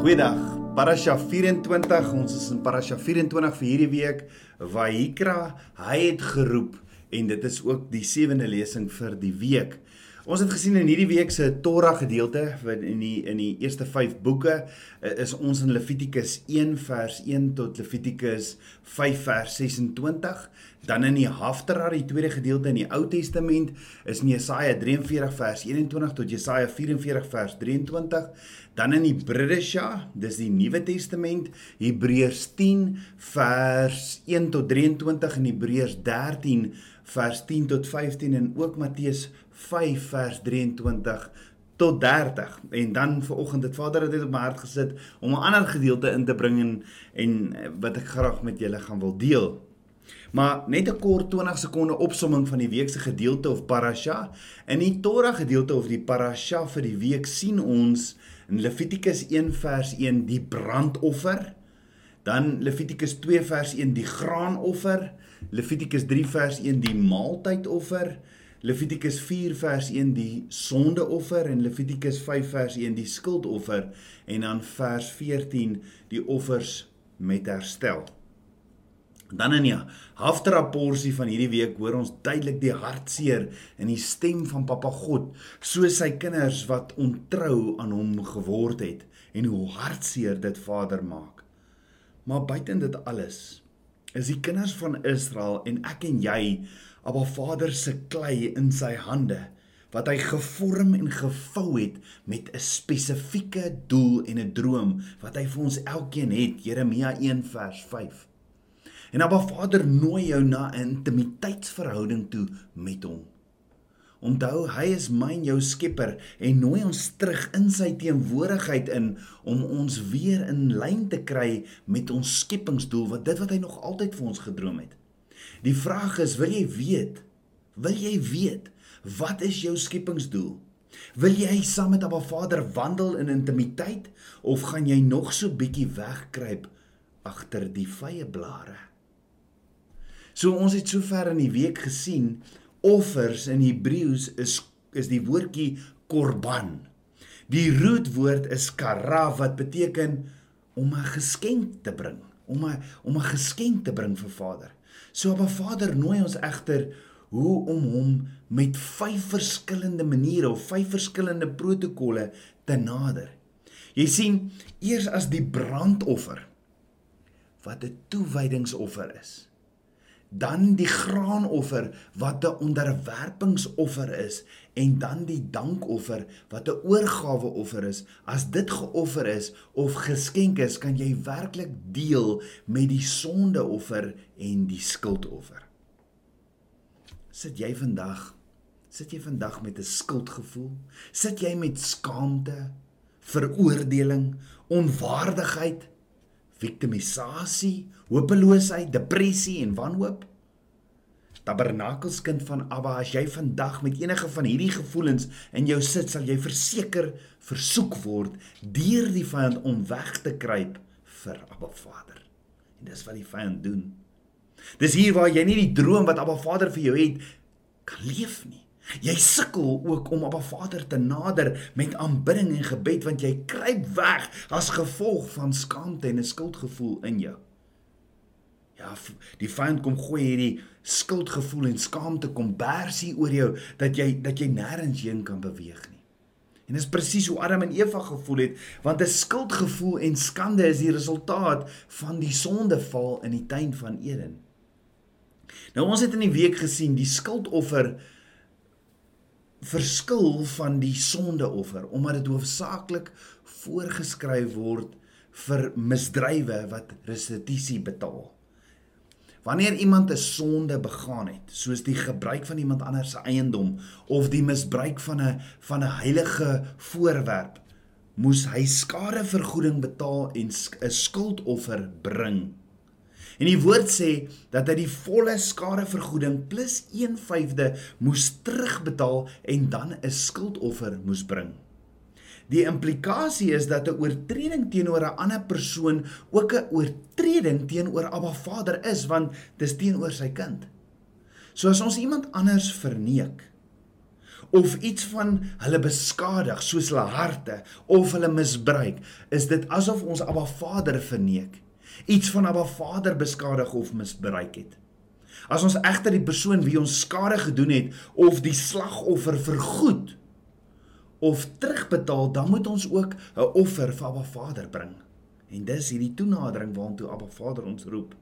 Goeiedag. Parasha 24. Ons is in Parasha 24 vir hierdie week. Vayikra, hy het geroep en dit is ook die sewende lesing vir die week. Ons het gesien in hierdie week se Torah gedeelte in die in die eerste 5 boeke eh, is ons in Levitikus 1 vers 1 tot Levitikus 5 vers 26. Dan in die Haftarah, die tweede gedeelte in die Ou Testament, is in Jesaja 43 vers 21 tot Jesaja 44 vers 23. Dan in die Bridesha, dis die Nuwe Testament, Hebreërs 10 vers 1 tot 23 en Hebreërs 13 vers 10 tot 15 en ook Matteus 5 vers 23 tot 30 en dan vanoggend het Vader dit op my hart gesit om 'n ander gedeelte in te bring en, en wat ek graag met julle gaan wil deel. Maar net 'n kort 20 sekonde opsomming van die week se gedeelte of parasha. In die Torah gedeelte of die parasha vir die week sien ons in Levitikus 1 vers 1 die brandoffer. Dan Levitikus 2 vers 1 die graanoffer. Levitikus 3 vers 1 die maaltydoffer. Levitikus 4 vers 1 die sondeoffer en Levitikus 5 vers 1 die skuldoffer en dan vers 14 die offers met herstel. Dan in ja, Haftara porsie van hierdie week hoor ons duidelik die hartseer in die stem van Papa God, soos sy kinders wat ontrou aan hom geword het en hoe hartseer dit Vader maak. Maar buiten dit alles is die kinders van Israel en ek en jy Abba Vader se klei in sy hande wat hy gevorm en gevou het met 'n spesifieke doel en 'n droom wat hy vir ons elkeen het Jeremia 1 vers 5 En Abba Vader nooi jou na 'n intimiteitsverhouding toe met hom. Onthou, hy is myn jou skepper en nooi ons terug in sy teenwoordigheid in om ons weer in lyn te kry met ons skepingsdoel, wat dit wat hy nog altyd vir ons gedroom het. Die vraag is, wil jy weet? Wil jy weet wat is jou skepingsdoel? Wil jy saam met Abba Vader wandel in intimiteit of gaan jy nog so bietjie wegkruip agter die vye blare? So ons het sover in die week gesien offers in Hebreëus is is die woordjie korban. Die rootwoord is kara wat beteken om 'n geskenk te bring, om 'n om 'n geskenk te bring vir Vader. So 'n Vader nooi ons egter hoe om hom met vyf verskillende maniere of vyf verskillende protokolle te nader. Jy sien, eers as die brandoffer wat 'n toewydingsoffer is dan die graanoffer wat 'n onderwerpingsoffer is en dan die dankoffer wat 'n oorgawe offer is. As dit geoffer is of geskenk is kan jy werklik deel met die sondeoffer en die skuldoffer. Sit jy vandag sit jy vandag met 'n skuldgevoel? Sit jy met skaamte veroordeling onwaardigheid viktimisasie, hopeloosheid, depressie en wanhoop? Tabernakelskind van Abba, as jy vandag met enige van hierdie gevoelens in jou sit, sal jy verseker versoek word deur die vyand om weg te kruip vir Abba Vader. En dis wat die vyand doen. Dis hier waar jy nie die droom wat Abba Vader vir jou het kan leef nie. Jy sukkel ook om op 'n Vader te nader met aanbidding en gebed want jy kruip weg as gevolg van skaamte en 'n skuldgevoel in jou. Ja, die vyand kom gooi hierdie skuldgevoel en skaamte kom bersie oor jou dat jy dat jy nêrens heen kan beweeg nie. En dis presies hoe Adam en Eva gevoel het, want 'n skuldgevoel en skande is die resultaat van die sondeval in die tuin van Eden. Nou ons het in die week gesien die skuldoffer verskil van die sondeoffer omdat dit hoofsaaklik voorgeskryf word vir misdrywe wat restituisie betaal. Wanneer iemand 'n sonde begaan het, soos die gebruik van iemand anders se eiendom of die misbruik van 'n van 'n heilige voorwerp, moes hy skadevergoeding betaal en 'n skuldoffer bring. En die woord sê dat hy die volle skadevergoeding plus 1/5de moes terugbetaal en dan 'n skuldoffer moes bring. Die implikasie is dat 'n oortreding teenoor 'n ander persoon ook 'n oortreding teenoor Abba Vader is want dis teenoor sy kind. So as ons iemand anders verneek of iets van hulle beskadig soos hulle harte of hulle misbruik, is dit asof ons Abba Vader verneek. Iets van Abba Vader beskadig of misbruik het. As ons egter die persoon wie ons skade gedoen het of die slagoffer vergoed of terugbetaal, dan moet ons ook 'n offer vir Abba Vader bring. En dis hierdie toenadering waartoe Abba Vader ons roep.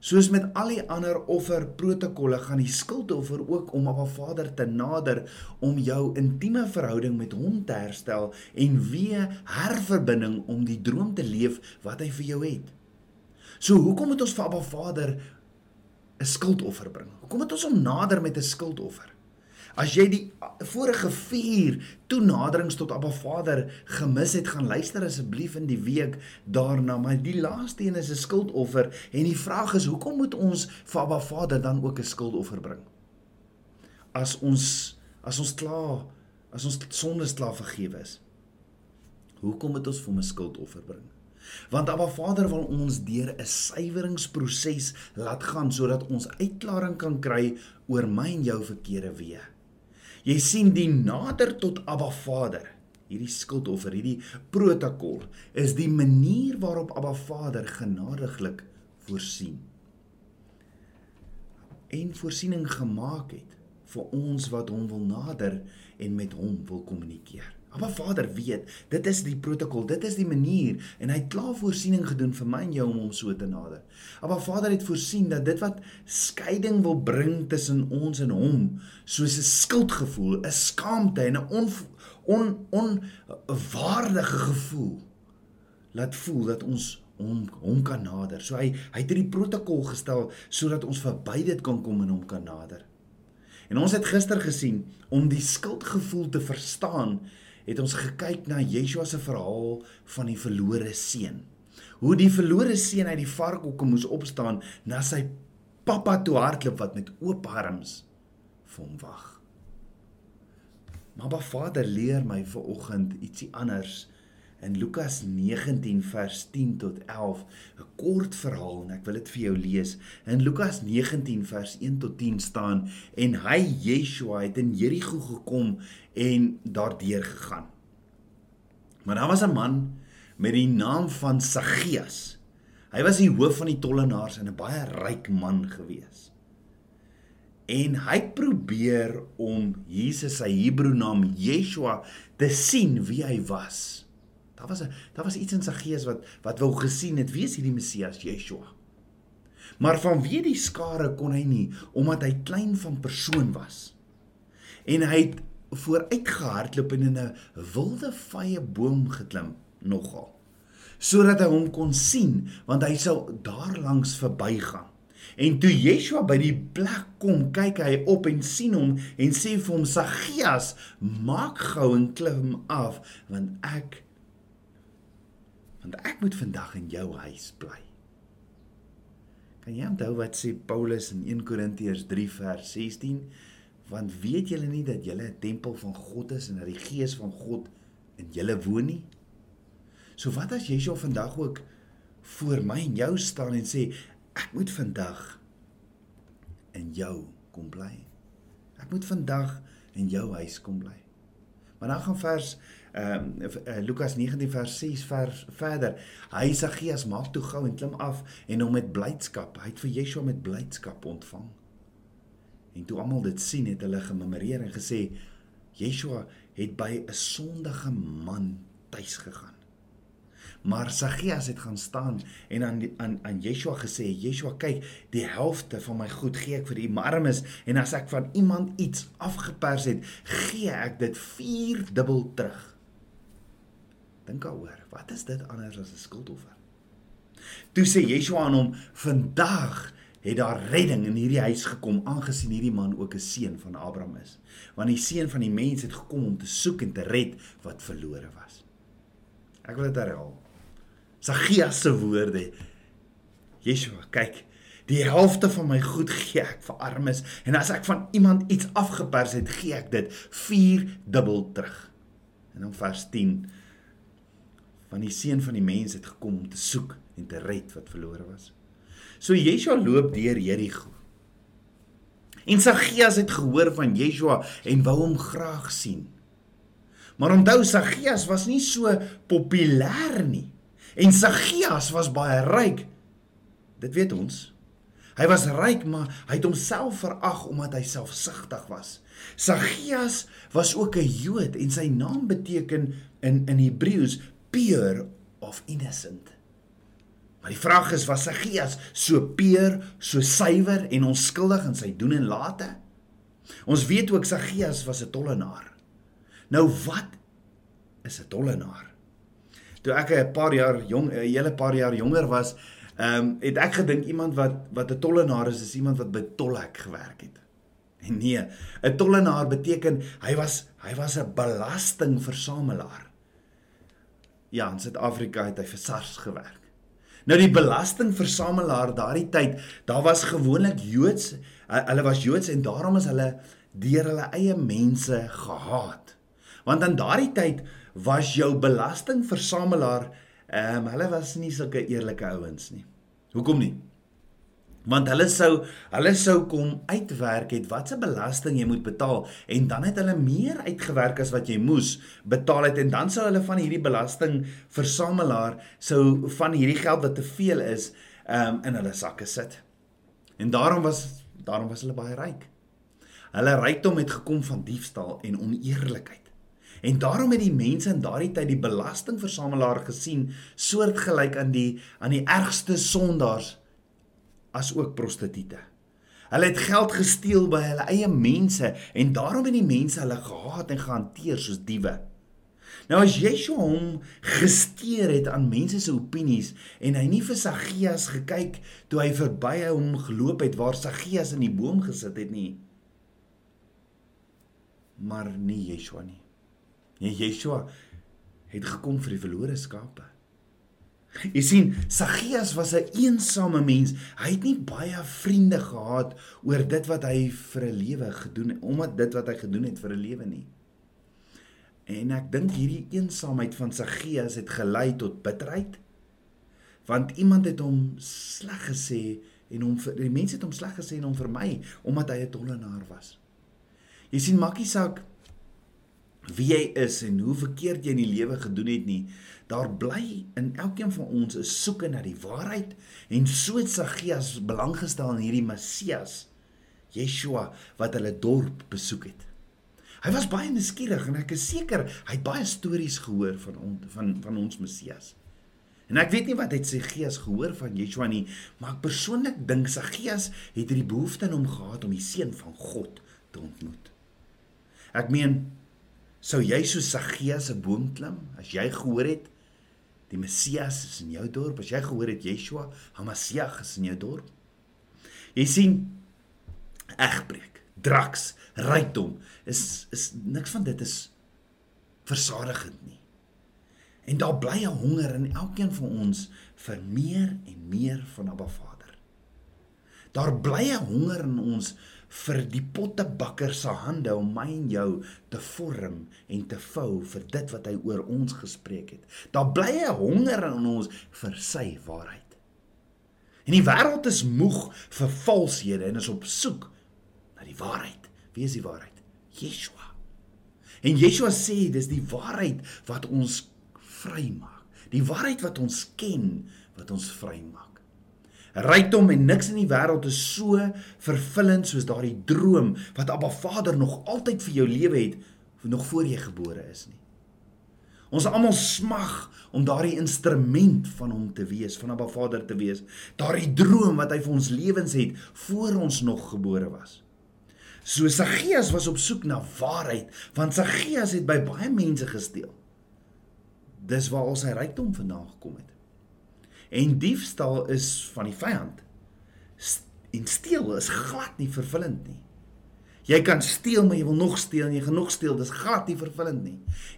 Soos met al die ander offerprotokolle gaan die skuldoffer ook om Abba Vader te nader om jou intieme verhouding met hom te herstel en weer herverbinding om die droom te leef wat hy vir jou het. So hoekom moet ons vir Abba Vader 'n skuldoffer bring? Hoekom moet ons hom nader met 'n skuldoffer? As jy die vorige 4 toenaderings tot Abba Vader gemis het, gaan luister asseblief in die week daarna, maar die laaste een is 'n skuldoffer en die vraag is hoekom moet ons vir Abba Vader dan ook 'n skuldoffer bring? As ons as ons klaar as ons sondes klaar vergewe is. Hoekom moet ons vir 'n skuldoffer bring? Want Abba Vader wil ons deur 'n suiweringsproses laat gaan sodat ons uitklaring kan kry oor my en jou verkeerde weë. Jy sien die nader tot Abba Vader. Hierdie skuldoffer, hierdie protokol is die manier waarop Abba Vader genadiglik voorsien. En voorsiening gemaak het vir ons wat hom wil nader en met hom wil kommunikeer. Maar Vader weet, dit is die protokol, dit is die manier en hy het klaar voorsiening gedoen vir my en jou om hom so te nader. Maar Vader het voorsien dat dit wat skeiding wil bring tussen ons en hom, soos 'n skuldgevoel, 'n skaamte en 'n on on onwaardige gevoel laat voel dat ons hom hom kan nader. So hy hy het hierdie protokol gestel sodat ons verby dit kan kom en hom kan nader. En ons het gister gesien om die skuldgevoel te verstaan het ons gekyk na Yeshua se verhaal van die verlore seun. Hoe die verlore seun uit die varkhokke moes opstaan na sy pappa toe hardloop wat met oop arms vir hom wag. Maar Vader leer my ver oggend ietsie anders in Lukas 19 vers 10 tot 11 'n kort verhaal en ek wil dit vir jou lees. In Lukas 19 vers 1 tot 10 staan en hy Yeshua het in Jerigo gekom en daardeur gegaan. Maar daar was 'n man met die naam van Saggeus. Hy was die hoof van die tollenaars en 'n baie ryk man gewees. En hy probeer om Jesus se Hebreë naam Yeshua te sien wie hy was. Daar was 'n daar was iets in sy gees wat wat wou gesien het wie is hierdie Messias Yeshua. Maar vanweë die skare kon hy nie omdat hy klein van persoon was. En hy het vooruitgehardloop en in 'n wilde vye boom geklim nogal sodat hy hom kon sien want hy sou daar langs verbygaan. En toe Yeshua by die plek kom, kyk hy op en sien hom en sê vir hom: "Saggeus, maak gou en klim af, want ek want ek moet vandag in jou huis bly. Kan jy onthou wat sê Paulus in 1 Korintiërs 3 vers 16? Want weet julle nie dat julle 'n tempel van God is en dat die Gees van God in julle woon nie? So wat as jy so vandag ook voor my en jou staan en sê ek moet vandag in jou kom bly. Ek moet vandag in jou huis kom bly. Maar dan gaan vers ehm uh, uh, Lukas 19 vers 6 vers verder. Hy Sagias maak toe gou en klim af en hom met blydskap. Hy het vir Yeshua met blydskap ontvang. En toe almal dit sien, het hulle gememoreer en gesê Yeshua het by 'n sondige man tuis gegaan. Maar Saggeus het gaan staan en aan aan aan Yeshua gesê, Yeshua, kyk, die helfte van my goed gee ek vir u armes en as ek van iemand iets afgepers het, gee ek dit 4 dubbel terug. Dink daaroor, wat is dit anders as 'n skuldoffer? Toe sê Yeshua aan hom, vandag het daar redding in hierdie huis gekom aangesien hierdie man ook 'n seun van Abraham is. Want die seun van die mens het gekom om te soek en te red wat verlore was. Ek wil dit herhaal. Saggeus se woorde. Yeshua, kyk, die helfte van my goed gee ek vir armes en as ek van iemand iets afgepers het, gee ek dit 4 dubbel terug. En dan vers 10 van die seun van die mens het gekom om te soek en te red wat verlore was. So Yeshua loop deur Jerigo. En Saggeus het gehoor van Yeshua en wou hom graag sien. Maar onthou Saggeus was nie so populêr nie. En Saggeus was baie ryk. Dit weet ons. Hy was ryk, maar hy het homself verag omdat hy selfsugtig was. Saggeus was ook 'n Jood en sy naam beteken in in Hebreëus pure of innocent. Maar die vraag is was Saggeus so pure, so suiwer en onskuldig in sy doen en late? Ons weet ook Saggeus was 'n tollenaar. Nou wat is 'n tollenaar? Toe ek 'n paar jaar jong, 'n hele paar jaar jonger was, ehm um, het ek gedink iemand wat wat 'n tollenaar is, is iemand wat by Tollhek gewerk het. En nee, 'n tollenaar beteken hy was hy was 'n belastingversamelaar. Ja, in Suid-Afrika het hy vir SARS gewerk. Nou die belastingversamelaar daardie tyd, daar was gewoonlik Joods, hulle was Joods en daarom is hulle deur hulle eie mense gehaat. Want aan daardie tyd was jou belastingversamelaar, ehm um, hulle was nie sulke eerlike ouens nie. Hoekom nie? Want hulle sou hulle sou kom uitwerk het watse belasting jy moet betaal en dan het hulle meer uitgewerk as wat jy moes betaal het en dan sou hulle van hierdie belastingversamelaar sou van hierdie geld wat te veel is, um, in hulle sakke sit. En daarom was daarom was hulle baie ryk. Hulle rykdom het gekom van diefstal en oneerlikheid. En daarom het die mense in daardie tyd die belastingversamelaar gesien soortgelyk aan die aan die ergste sondaars as ook prostituie. Hulle het geld gesteel by hulle eie mense en daarom het die mense hulle gehaat en gehanteer soos diewe. Nou as Yeshua hom gesteer het aan mense se opinies en hy nie vir Saggeus gekyk toe hy verby hom geloop het waar Saggeus in die boom gesit het nie. Maar nie Yeshua nie. Nee, Yeshua het gekom vir die verlore skape. Jy sien, Saggeus was 'n eensame mens. Hy het nie baie vriende gehad oor dit wat hy vir 'n lewe gedoen het, omdat dit wat hy gedoen het vir 'n lewe nie. En ek dink hierdie eensaamheid van Saggeus het gelei tot bitterheid. Want iemand het hom sleg gesê en hom die mense het hom sleg gesê en hom vermy omdat hy 'n tollenaar was. Jy sien, maakie saak wie jy is en hoe verkeerd jy in die lewe gedoen het nie. Daar bly in elkeen van ons 'n soeke na die waarheid en so het Saggeus belang gestel in hierdie Messias, Yeshua wat hulle dorp besoek het. Hy was baie nuuskierig en ek is seker hy het baie stories gehoor van on, van van ons Messias. En ek weet nie wat het sy gees gehoor van Yeshua nie, maar ek persoonlik dink Saggeus het hierdie behoefte in hom gehad om die seun van God te ontmoet. Ek meen Sou jy so Saggeus 'n boom klim as jy gehoor het die Messias is in jou dorp, as jy gehoor het Yeshua, Hamasiach is in jou dorp? Jy sien egbreek, draks, rykdom is is niks van dit is versadigend nie. En daar bly 'n honger in elkeen van ons vir meer en meer van Abba Vader. Daar bly 'n honger in ons vir die pottebakker se hande om my en jou te vorm en te vou vir dit wat hy oor ons gespreek het. Daar bly 'n honger in ons vir sy waarheid. En die wêreld is moeg vir valshede en is op soek na die waarheid. Wie is die waarheid? Yeshua. En Yeshua sê dis die waarheid wat ons vrymaak. Die waarheid wat ons ken wat ons vrymaak. Rykdom en niks in die wêreld is so vervullend soos daardie droom wat Abba Vader nog altyd vir jou lewe het nog voor jy gebore is nie. Ons almal smag om daardie instrument van hom te wees, van Abba Vader te wees. Daardie droom wat hy vir ons lewens het voor ons nog gebore was. So Saggeus was op soek na waarheid, want Saggeus het by baie mense gesteel. Dis waar al sy rykdom vandaan gekom het. En diefstal is van die vyand. En steel is glad nie vervullend nie. Jy kan steel, maar jy wil nog steel en jy gaan nog steel, dis glad nie vervullend nie.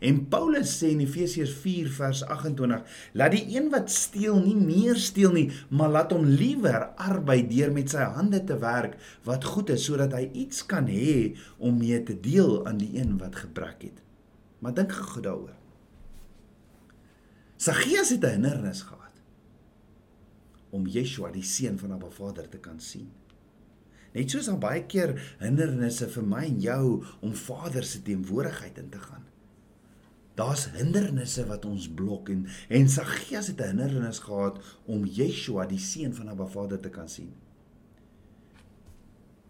En Paulus sê in Efesiërs 4 vers 28, laat die een wat steel nie meer steel nie, maar laat hom liewer arbei deur met sy hande te werk wat goed is sodat hy iets kan hê om mee te deel aan die een wat gebrek het. Maar dink gou daaroor. Saggeus het 'n hindernis gehad om Yeshua die seun van Abba Vader te kan sien. Net soos daar baie keer hindernisse vir my en jou om Vader se teenwoordigheid in te gaan. Daar's hindernisse wat ons blok en en Saggeus het 'n hindernis gehad om Yeshua die seun van Abba Vader te kan sien.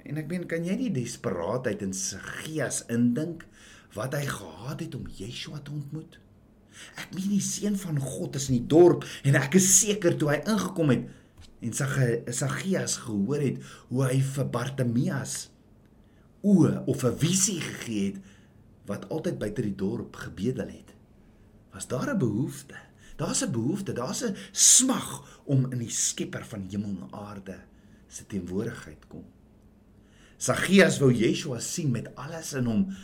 En ek meen, kan jy die desperaatheid in Saggeus indink wat hy gehad het om Yeshua te ontmoet? Ek meen die seun van God is in die dorp en ek is seker toe hy ingekom het en Saggeus gehoor het hoe hy vir Bartimeus oë of 'n visie gegee het wat altyd buite die dorp gebedel het. Was daar 'n behoefte? Daar's 'n behoefte, daar's 'n smag om in die Skepper van hemel en aarde se teenwoordigheid kom. Saggeus wou Yeshua sien met alles in hom,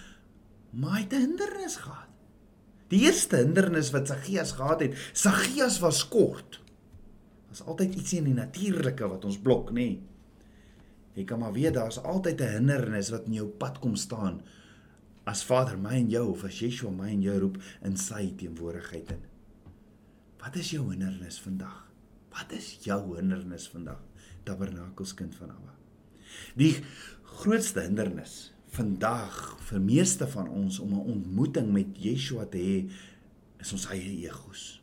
maar hy het 'n hindernis gehad. Die eerste hindernis wat Saggeus gehad het, Saggeus was kort. Daar's altyd iets in die natuurlike wat ons blok, nê? Nee. Jy kan maar weet daar's altyd 'n hindernis wat in jou pad kom staan as Vader my en jou of as Yeshua my en jou roep in sy teenwoordigheid in. Wat is jou hindernis vandag? Wat is jou hindernis vandag? Tabernakelskind van Abba. Die grootste hindernis vandag vir meeste van ons om 'n ontmoeting met Yeshua te hê is ons eie egos.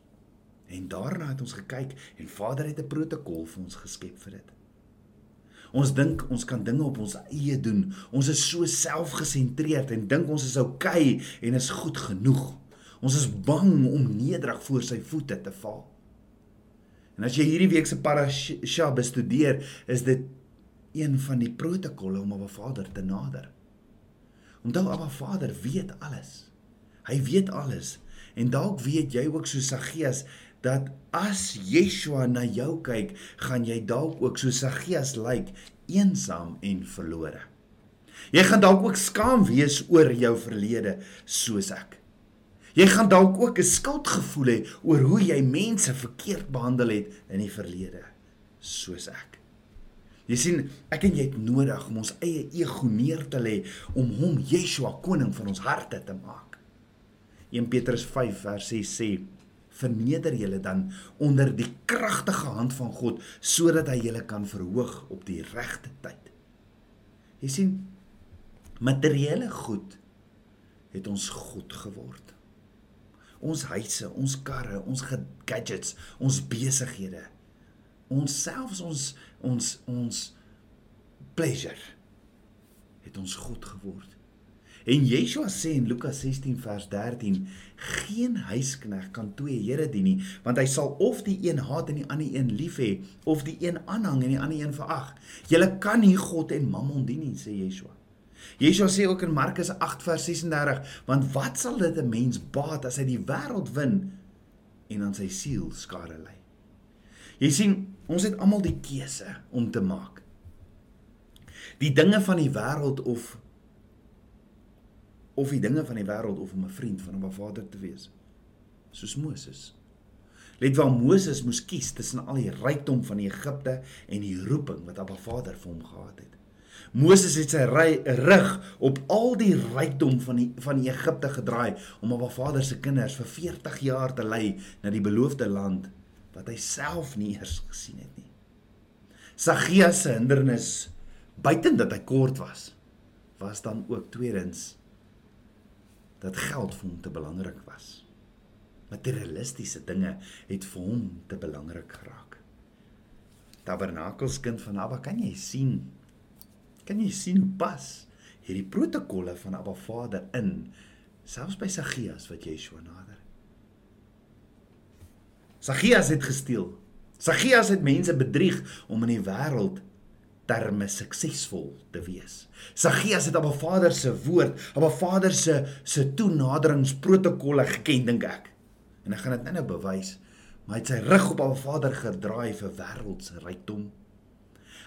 En daarna het ons gekyk en Vader het 'n protokol vir ons geskep vir dit. Ons dink ons kan dinge op ons eie doen. Ons is so selfgesentreerd en dink ons is oukei okay en is goed genoeg. Ons is bang om nederig voor sy voete te val. En as jy hierdie week se parasha bestudeer, is dit een van die protokolle om 'n Vader te nader. Onthou, Abba Vader weet alles. Hy weet alles. En dalk weet jy ook so Saggeus dat as Yeshua na jou kyk, gaan jy dalk ook so Saggeus lyk, eensaam en verlore. Jy gaan dalk ook skaam wees oor jou verlede soos ek. Jy gaan dalk ook 'n skuldgevoel hê oor hoe jy mense verkeerd behandel het in die verlede soos ek. Jy sien, ek en jy het nodig om ons eie ego neer te lê om hom Yeshua koning van ons harte te maak. 1 Petrus 5 vers 6 sê verneder julle dan onder die kragtige hand van God sodat hy julle kan verhoog op die regte tyd. Jy sien materiële goed het ons goed geword. Ons huise, ons karre, ons gadgets, ons besighede, ons selfs ons ons ons pleasure het ons goed geword. En Yeshua sê in Lukas 16 vers 13: Geen huisknegt kan twee here dien nie, want hy sal of die een haat en die ander een lief hê, of die een aanhang en die ander een verag. Julle kan nie God en Mammon dien nie, sê Yeshua. Yeshua sê ook in Markus 8 vers 36: Want wat sal dit 'n mens baat as hy die wêreld wen en aan sy siel skade ly? Jy sien, ons het almal die keuse om te maak. Die dinge van die wêreld of of die dinge van die wêreld of om 'n vriend van 'n Vader te wees. Soos Moses. Let wel Moses moes kies tussen al die rykdom van Egipte en die roeping wat Abba Vader vir hom gehad het. Moses het sy rug op al die rykdom van die van die Egipte gedraai om Abba Vader se kinders vir 40 jaar te lei na die beloofde land wat hy self nie eers gesien het nie. Saggeus se hindernis buiten dat hy kort was, was dan ook tweedens dat geld vir hom te belangrik was. Materialistiese dinge het vir hom te belangrik geraak. Tabernakelskind van Abba, kan jy sien? Kan jy sien hoe pas hierdie protokolle van Abba Vader in selfs by Saggeus wat Yeshua nader? Saggeus het gesteel. Saggeus het mense bedrieg om in die wêreld terme suksesvol te wees. Saggeus het op 'n Vader se woord, op 'n Vader se se toenaderingsprotokolle geken dink ek. En ek gaan dit nou-nou bewys, maar hy het sy rug op 'n Vader gedraai vir wêreldse rykdom.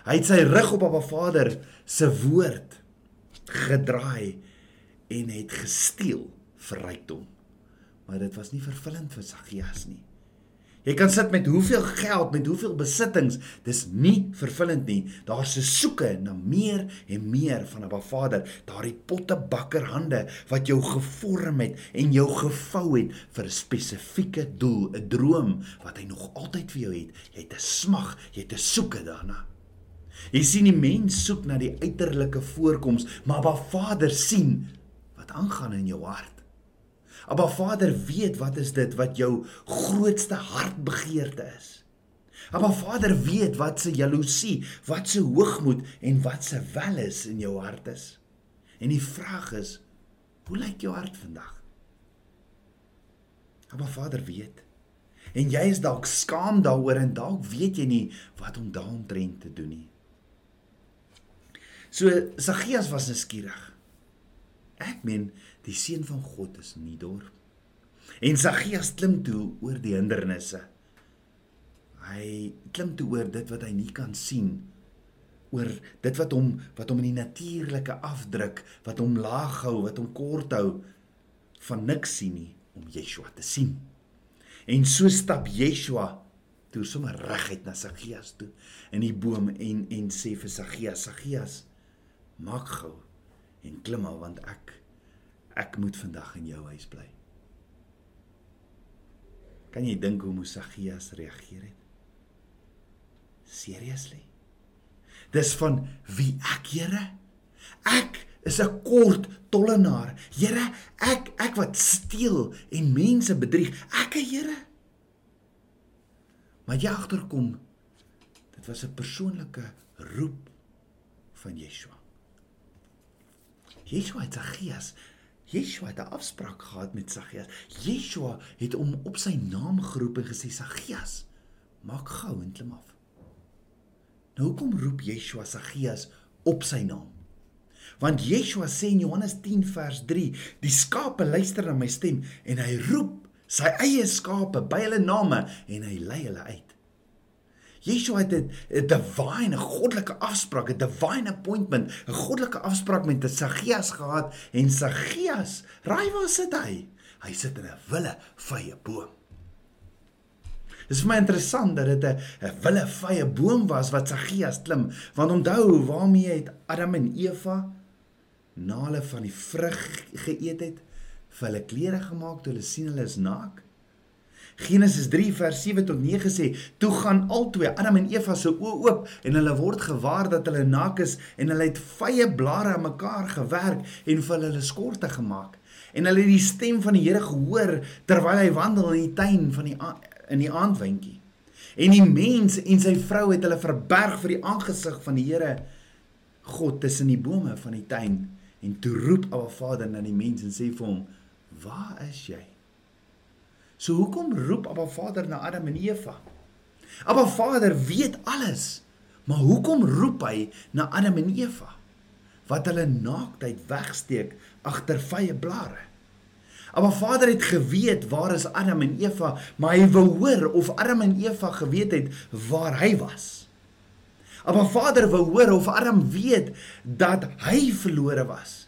Hy het sy rug op 'n Vader se woord gedraai en het gesteel vir rykdom. Maar dit was nie vervullend vir Saggeus nie. Jy kan sit met hoeveel geld, met hoeveel besittings, dis nie vervullend nie. Daar's 'n soeke na meer en meer van 'n Vader, daardie pottebakker hande wat jou gevorm het en jou gevou het vir 'n spesifieke doel, 'n droom wat hy nog altyd vir jou het. Jy het 'n smag, jy het 'n soeke daarna. Jy sien die mens soek na die uiterlike voorkoms, maar Abba Vader sien wat aangaan in jou hart. Abba Vader weet wat is dit wat jou grootste hartbegeerte is. Abba Vader weet wat se jaloesie, wat se hoogmoed en wat se wel is in jou hart is. En die vraag is, hoe lyk jou hart vandag? Abba Vader weet. En jy is dalk skaam daaroor en dalk weet jy nie wat om daaromtrent te doen nie. So Saggeus was nuuskierig. Ek meen die seun van God is in die dorp. En Saggeus klim toe oor die hindernisse. Hy klim toe oor dit wat hy nie kan sien oor dit wat hom wat hom in die natuurlike afdruk, wat hom laag hou, wat hom kort hou van niks sien nie om Yeshua te sien. En so stap Yeshua toe sommer reguit na Saggeus toe in die boom en en sê vir Saggeus, Saggeus, maak gou en klim al want ek ek moet vandag in jou huis bly. Kan jy dink hoe Mosagias reageer het? Seriously? Dis van wie ek, Here? Ek is 'n kort tollenaar. Here, ek ek wat steel en mense bedrieg. Ek, Here. Maar jy agterkom dit was 'n persoonlike roep van Yeshua. Yeshua het Saggeus Yeshua het 'n afspraak gehad met Saggeus. Yeshua het hom op sy naam geroep en gesê Saggeus, maak gou en klim af. Nou hoekom roep Yeshua Saggeus op sy naam? Want Yeshua sê in Johannes 10 vers 3, die skape luister na my stem en hy roep sy eie skape by hulle name en hy lei hulle uit. Yeshua het 'n divine, 'n goddelike afspraak, 'n divine appointment, 'n goddelike afspraak met Saggeus gehad en Saggeus, raai waar sit hy? Hy sit in 'n wille vye boom. Dit is vir my interessant dat dit 'n wille vye boom was wat Saggeus klim, want onthou waarmee het Adam en Eva na hulle van die vrug geëet het, vir hulle klere gemaak toe hulle sien hulle is naak? Genesis 3 vers 7 tot 9 sê: "Toe gaan albei Adam en Eva se oë oop en hulle word gewaar dat hulle naak is en hulle het vye blare aan mekaar gewerk en vir hulle skorte gemaak. En hulle het die stem van die Here gehoor terwyl hy wandel in die tuin van die in die aandwindjie. En die mens en sy vrou het hulle verberg vir die aangesig van die Here God tussen die bome van die tuin en toe roep Abba Vader na die mens en sê vir hom: "Waar is jy?" So hoekom roep Abba Vader na Adam en Eva? Abba Vader weet alles. Maar hoekom roep hy na Adam en Eva? Wat hulle naaktheid wegsteek agter vye blare. Abba Vader het geweet waar is Adam en Eva, maar hy wou hoor of Adam en Eva geweet het waar hy was. Abba Vader wou hoor of Adam weet dat hy verlore was.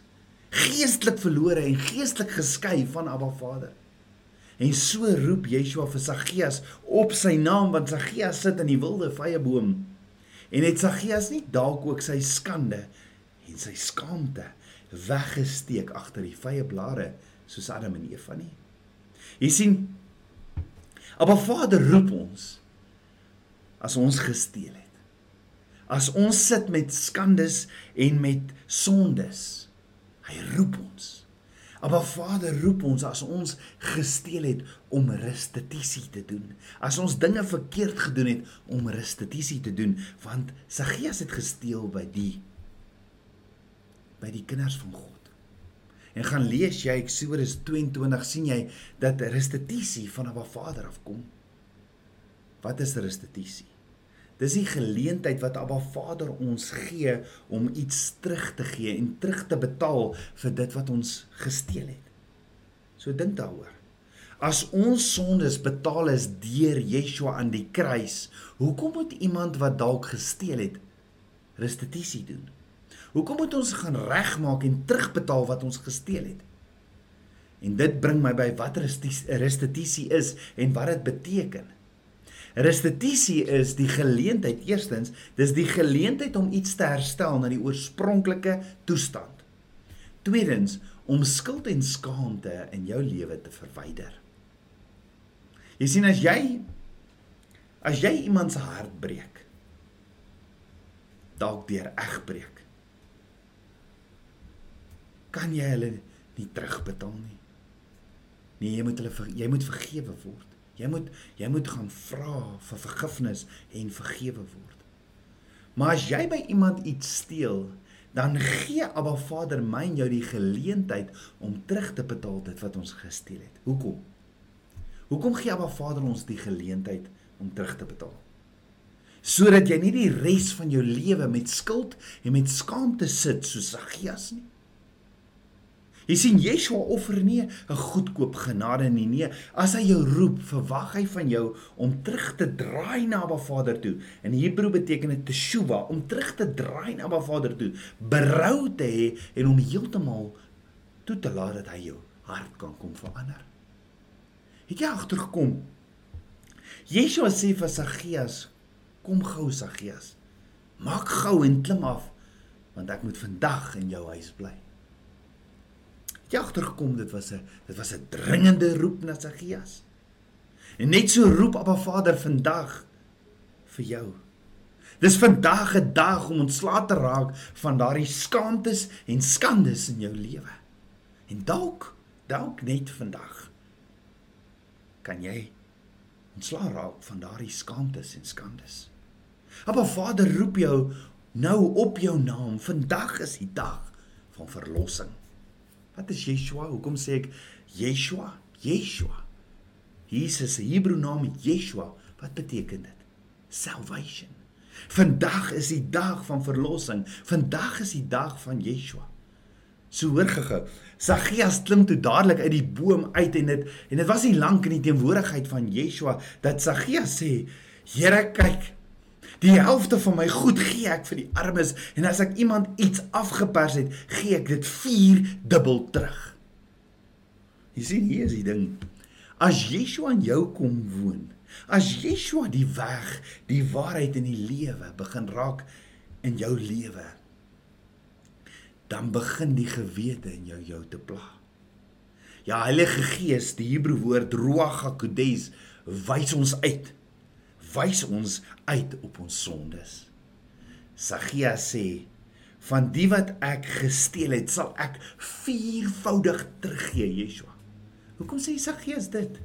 Geestelik verlore en geestelik geskei van Abba Vader. En so roep Yeshua vir Saggeus op sy naam want Saggeus sit in die wilde vye boom. En het Saggeus nie dalk ook sy skande en sy skaamte weggesteek agter die vye blare soos Adam en Eva nie. Jy sien Maar Vader roep ons as ons gesteel het. As ons sit met skandes en met sondes. Hy roep ons. Maar Vader roep ons as ons gesteel het om restituisie te doen. As ons dinge verkeerd gedoen het om restituisie te doen, want Saggeus het gesteel by die by die kinders van God. En gaan lees jy Eksodus 22 sien jy dat restituisie van 'n Vader afkom. Wat is restituisie? Dis die geleentheid wat Abba Vader ons gee om iets terug te gee en terug te betaal vir dit wat ons gesteel het. So dink daaroor. As ons sondes betaal is deur Yeshua aan die kruis, hoekom moet iemand wat dalk gesteel het restituisie doen? Hoekom moet ons gaan regmaak en terugbetaal wat ons gesteel het? En dit bring my by wat restituisie is en wat dit beteken. Restituisie is die geleentheid eerstens, dis die geleentheid om iets te herstel na die oorspronklike toestand. Tweedens, om skuld en skaamte in jou lewe te verwyder. Jy sien as jy as jy iemand se hart breek, dalk deur egbreek. Kan jy hulle nie terugbetaal nie? Nee, jy moet hulle jy moet vergewe word. Jy moet jy moet gaan vra vir vergifnis en vergewe word. Maar as jy by iemand iets steel, dan gee Abba Vader my en jou die geleentheid om terug te betaal dit wat ons gesteel het. Hoekom? Hoekom gee Abba Vader ons die geleentheid om terug te betaal? Sodat jy nie die res van jou lewe met skuld en met skaamte sit soos Saggeus nie. Jy sien Yeshua offer nie 'n goedkoop genade nie. Nee, as hy jou roep, verwag hy van jou om terug te draai na Abba Vader toe. In Hebreë beteken dit teshuva, om terug te draai na Abba Vader toe, berou te hê en om heeltemal toe te laat dat hy jou hart kan kom verander. Het jy agtergekom? Yeshua sê vir Saggeus, kom gou Saggeus. Maak gou en klim af want ek moet vandag in jou huis bly jy agtergekom dit was 'n dit was 'n dringende roep na Saggeus. En net so roep Abba Vader vandag vir jou. Dis vandag 'n dag om ontslae te raak van daardie skaamtes en skandes in jou lewe. En dalk, dalk net vandag kan jy ontslae raak van daardie skaamtes en skandes. Abba Vader roep jou nou op jou naam. Vandag is die dag van verlossing. Wat is Yeshua? Hoekom sê ek Yeshua? Yeshua. Jesus se Hebreë naam Yeshua. Wat beteken dit? Salvation. Vandag is die dag van verlossing. Vandag is die dag van Yeshua. So hoor gege. Saggeus klim toe dadelik uit die boom uit en dit en dit was nie lank in die teenwoordigheid van Yeshua dat Saggeus sê: "Here, kyk, Die helfte van my goed gee ek vir die armes en as ek iemand iets afgepers het, gee ek dit 4 dubbel terug. Jy sien hier is die ding. As Yeshua in jou kom woon, as Yeshua die weg, die waarheid en die lewe begin raak in jou lewe, dan begin die gewete in jou jou te pla. Ja, Heilige Gees, die Hebreë woord Ruach HaKodes, wys ons uit wys ons uit op ons sondes. Sagia sê van die wat ek gesteel het, sal ek viervoudig teruggee, Yeshua. Hoekom sê Sagia dit?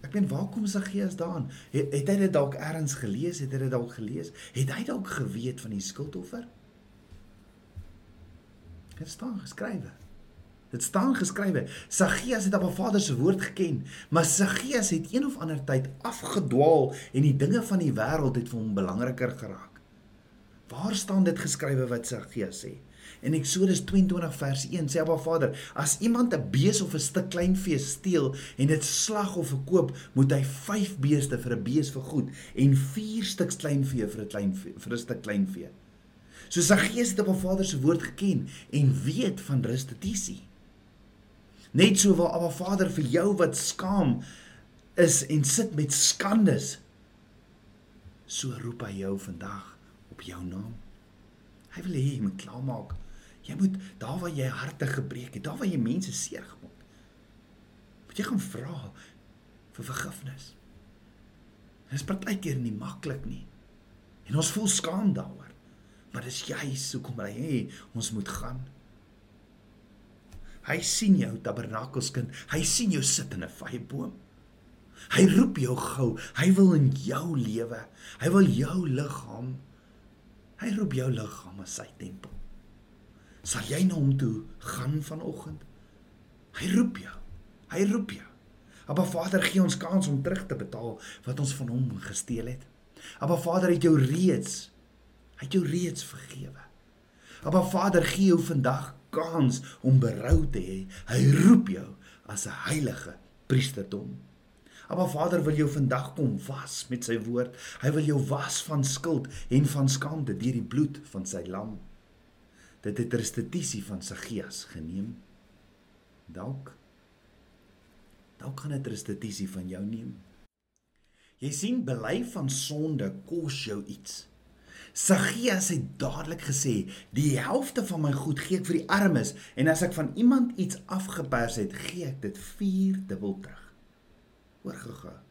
Ek meen, waar kom Sagia daaraan? Het, het hy dit dalk ergens gelees? Het hy dit dalk gelees? Het hy dalk geweet van die skuldoffer? Dit staan geskrywe. Dit staan geskrywe. Saggeus het op 'n Vader se woord geken, maar Saggeus het een of ander tyd afgedwaal en die dinge van die wêreld het vir hom belangriker geraak. Waar staan dit geskrywe wat Saggeus sê? In Eksodus 22 vers 1 sê Abba Vader: "As iemand 'n bees of 'n stuk kleinvee steel en dit slag of verkoop, moet hy 5 beeste vir 'n bees vergoed en 4 stuks kleinvee vir 'n klein vir 'n stuk kleinvee." So Saggeus het op 'n Vader se woord geken en weet van restituisie. Net so wil Abba Vader vir jou wat skaam is en sit met skandes. So roep hy jou vandag op jou naam. Hy wil hê jy moet klaarmaak. Jy moet daar waar jy harte gebreek het, daar waar jy mense seer gemaak het. Moet jy gaan vra vir vergifnis. Dit is partykeer nie maklik nie. En ons voel skaam daaroor. Maar dis juist hoekom hy sê ons moet gaan. Hy sien jou tabernakelskind. Hy sien jou sit in 'n vyeboom. Hy roep jou gou. Hy wil in jou lewe. Hy wil jou liggaam. Hy roep jou liggaam as sy tempel. Sal jy na hom toe gaan vanoggend? Hy roep jou. Hy roep jou. Maar Vader gee ons kans om terug te betaal wat ons van hom gesteel het. Maar Vader het jou reeds hy het jou reeds vergewe. Maar Vader gee jou vandag kans om berou te hê. Hy roep jou as 'n heilige priesterdom. Maar Vader wil jou vandag kom was met sy woord. Hy wil jou was van skuld en van skande deur die bloed van sy lam. Dit het restituisie van sy gees geneem. Dalk dalk kan dit restituisie van jou neem. Jy sien bely van sonde kos jou iets. Saggeus het dadelik gesê, "Die helfte van my goed gee ek vir die armes en as ek van iemand iets afgepers het, gee ek dit 4 dubbel terug." Hoor gega.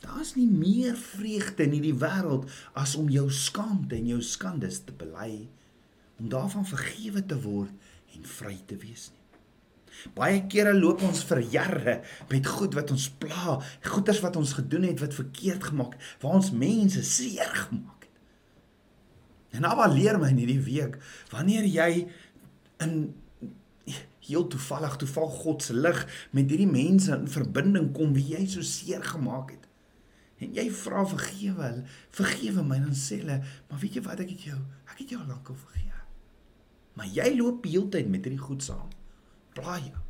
Daar's nie meer vreugde in hierdie wêreld as om jou skaamte en jou skandes te bely, om daarvan vergewe te word en vry te wees nie. Baie kere loop ons vir jare met goed wat ons pla, goeders wat ons gedoen het wat verkeerd gemaak, waar ons mense seer gemaak. En nou leer my in hierdie week, wanneer jy in heel toevallig toeval God se lig met hierdie mense in verbinding kom wie jy so seer gemaak het. En jy vra vergewe hulle, vergewe my dan sê hulle, maar weet jy wat ek het jou, ek het jou lankal vergewe. Maar jy loop heeltyd met hierdie goed saam. Plaai jou.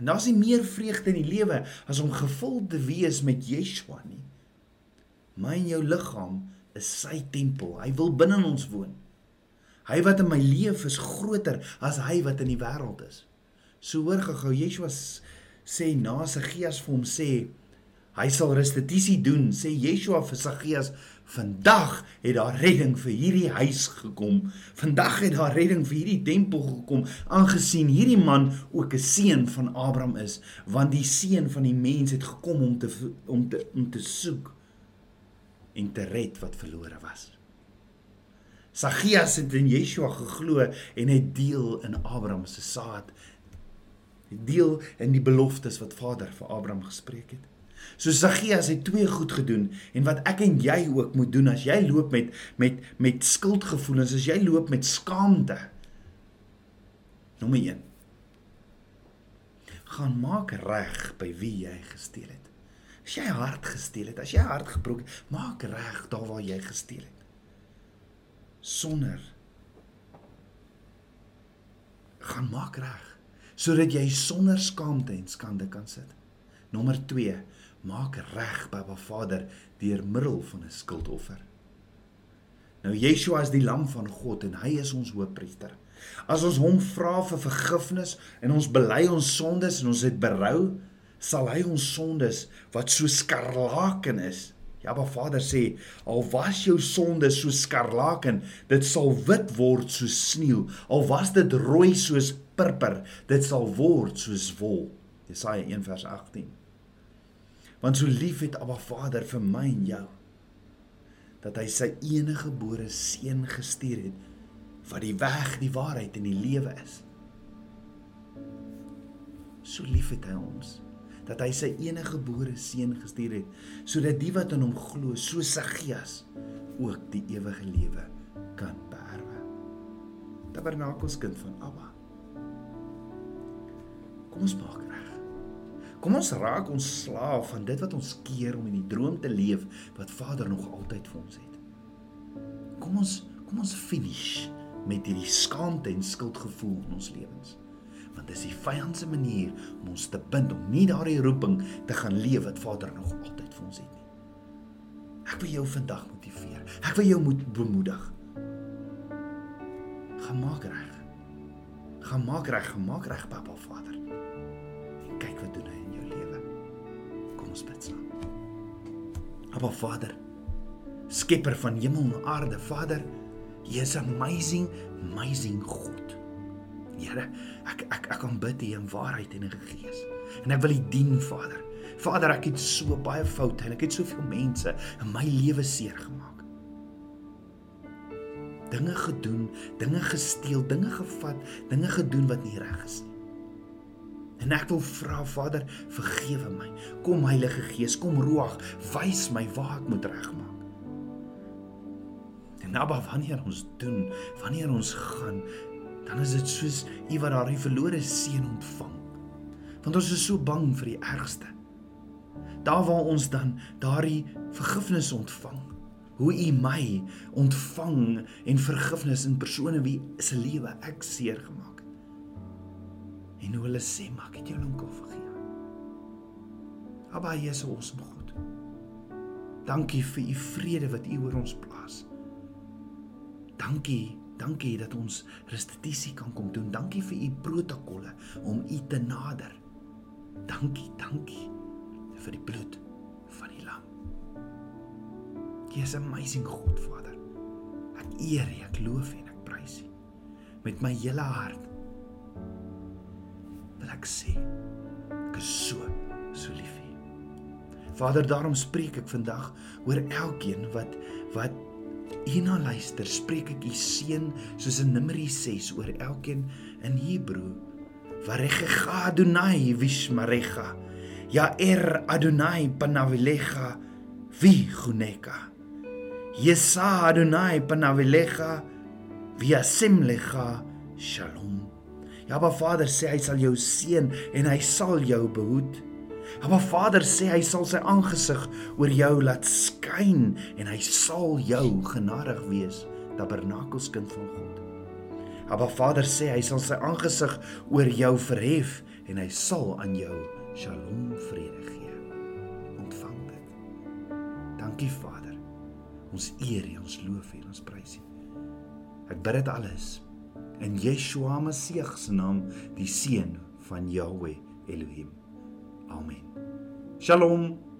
En daar's nie meer vreugde in die lewe as om gevul te wees met Yeshua nie. My en jou liggaam is sy tempel. Hy wil binne ons woon. Hy wat in my leef is groter as hy wat in die wêreld is. So hoor gou Yeshua sê na Saggeus vir hom sê hy sal restituisie doen sê Yeshua vir Saggeus vandag het daar redding vir hierdie huis gekom vandag het daar redding vir hierdie tempel gekom aangesien hierdie man ook 'n seun van Abraham is want die seun van die mens het gekom om te om te om te soek en te red wat verlore was Saggeus het in Yeshua geglo en het deel in Abraham se saad. Deel in die beloftes wat Vader vir Abraham gespreek het. So Saggeus het twee goed gedoen en wat ek en jy ook moet doen as jy loop met met met skuldgevoelens, as jy loop met skaamte. Nommer 1. Gaan maak reg by wie jy gesteel het. As jy hart gesteel het, as jy hart gebroken, maak reg daar waar jy gesteel het sonder gaan maak reg sodat jy sonder skaamte en skande kan sit. Nommer 2, maak reg by Baba Vader deur middel van 'n skuldoffer. Nou Yeshua is die lam van God en hy is ons hoofpriester. As ons hom vra vir vergifnis en ons bely ons sondes en ons het berou, sal hy ons sondes wat so skarlaken is Ja, maar Vader sê, al was jou sonde so skarlaken, dit sal wit word soos sneeu. Al was dit rooi soos purper, dit sal word soos wol. Jesaja 1 vers 18. Want so lief het Abba Vader vir my en jou dat hy sy enige gebore seun gestuur het wat die weg, die waarheid en die lewe is. So lief het hy ons dat hy sy enige gebore seun gestuur het sodat die wat in hom glo, so Saggeus, ook die ewige lewe kan beerwe. Tabernakels kind van Abba. Kom ons maak reg. Kom ons raak ons slaaf van dit wat ons keer om in die droom te leef wat Vader nog altyd vir ons het. Kom ons kom ons finish met hierdie skaamte en skuldgevoel in ons lewens want dis die vyand se manier om ons te bind om nie daardie roeping te gaan leef wat Vader nog altyd vir ons het nie. Ek wil jou vandag motiveer. Ek wil jou moet bemoedig. Gaan maak reg. Gaan maak reg, gemaak reg, Papa Vader. En kyk wat doen hy in jou lewe. Kom ons bid saam. Papa Vader, skepper van hemel en aarde, Vader, jy is amazing, amazing God. Here, ek ek ek kan bid hier in waarheid en in gees. En ek wil U dien, Vader. Vader, ek het so baie foute en ek het soveel mense in my lewe seer gemaak. Dinge gedoen, dinge gesteel, dinge gevat, dinge gedoen wat nie reg is nie. En ek wil vra Vader, vergewe my. Kom Heilige Gees, kom Ruach, wys my waar ek moet regmaak. Nou wanneer ons doen, wanneer ons gaan, dan is dit soos u wat daardie verlore seun ontvang. Want ons is so bang vir die ergste. Daar waar ons dan daardie vergifnis ontvang, hoe u my ontvang en vergifnis in persone wie se lewe ek seer gemaak het. En hoe hulle sê, "Maak dit jou lank al vergewe." Abba, Jesus, ons God. Dankie vir u vrede wat u oor ons plaas. Dankie Dankie dat ons restituisie kan kom doen. Dankie vir u protokolle om u te nader. Dankie, dankie vir die bloed van die lam. 'n amazing God, Vader. Ek eer U, ek loof U en ek prys U met my hele hart. Wil ek sê ek is so so lief vir U. Vader, daarom spreek ek vandag oor elkeen wat wat hierna luister, spreek ek u seën soos in Numeri 6 oor elkeen in Hebreë. Varecha Adonai vishmarecha. Ja er Adonai panavilecha vi guneka. Yesa Adonai panavilecha vi asimlecha shalom. Ja, maar Vader sê hy sal jou seën en hy sal jou behoed. Maar Vader sê hy sal sy aangesig oor jou laat skyn en hy sal jou genadig wees, tabernakelskind van God. Maar Vader sê hy sal sy aangesig oor jou verhef en hy sal aan jou shalom vrede gee. Ontvang dit. Dankie Vader. Ons eer U, ons loof U en ons prys U. Ek bid dit alles in Yeshua Messie se naam, die seun van Yahweh Elohim. Amen. Shalom.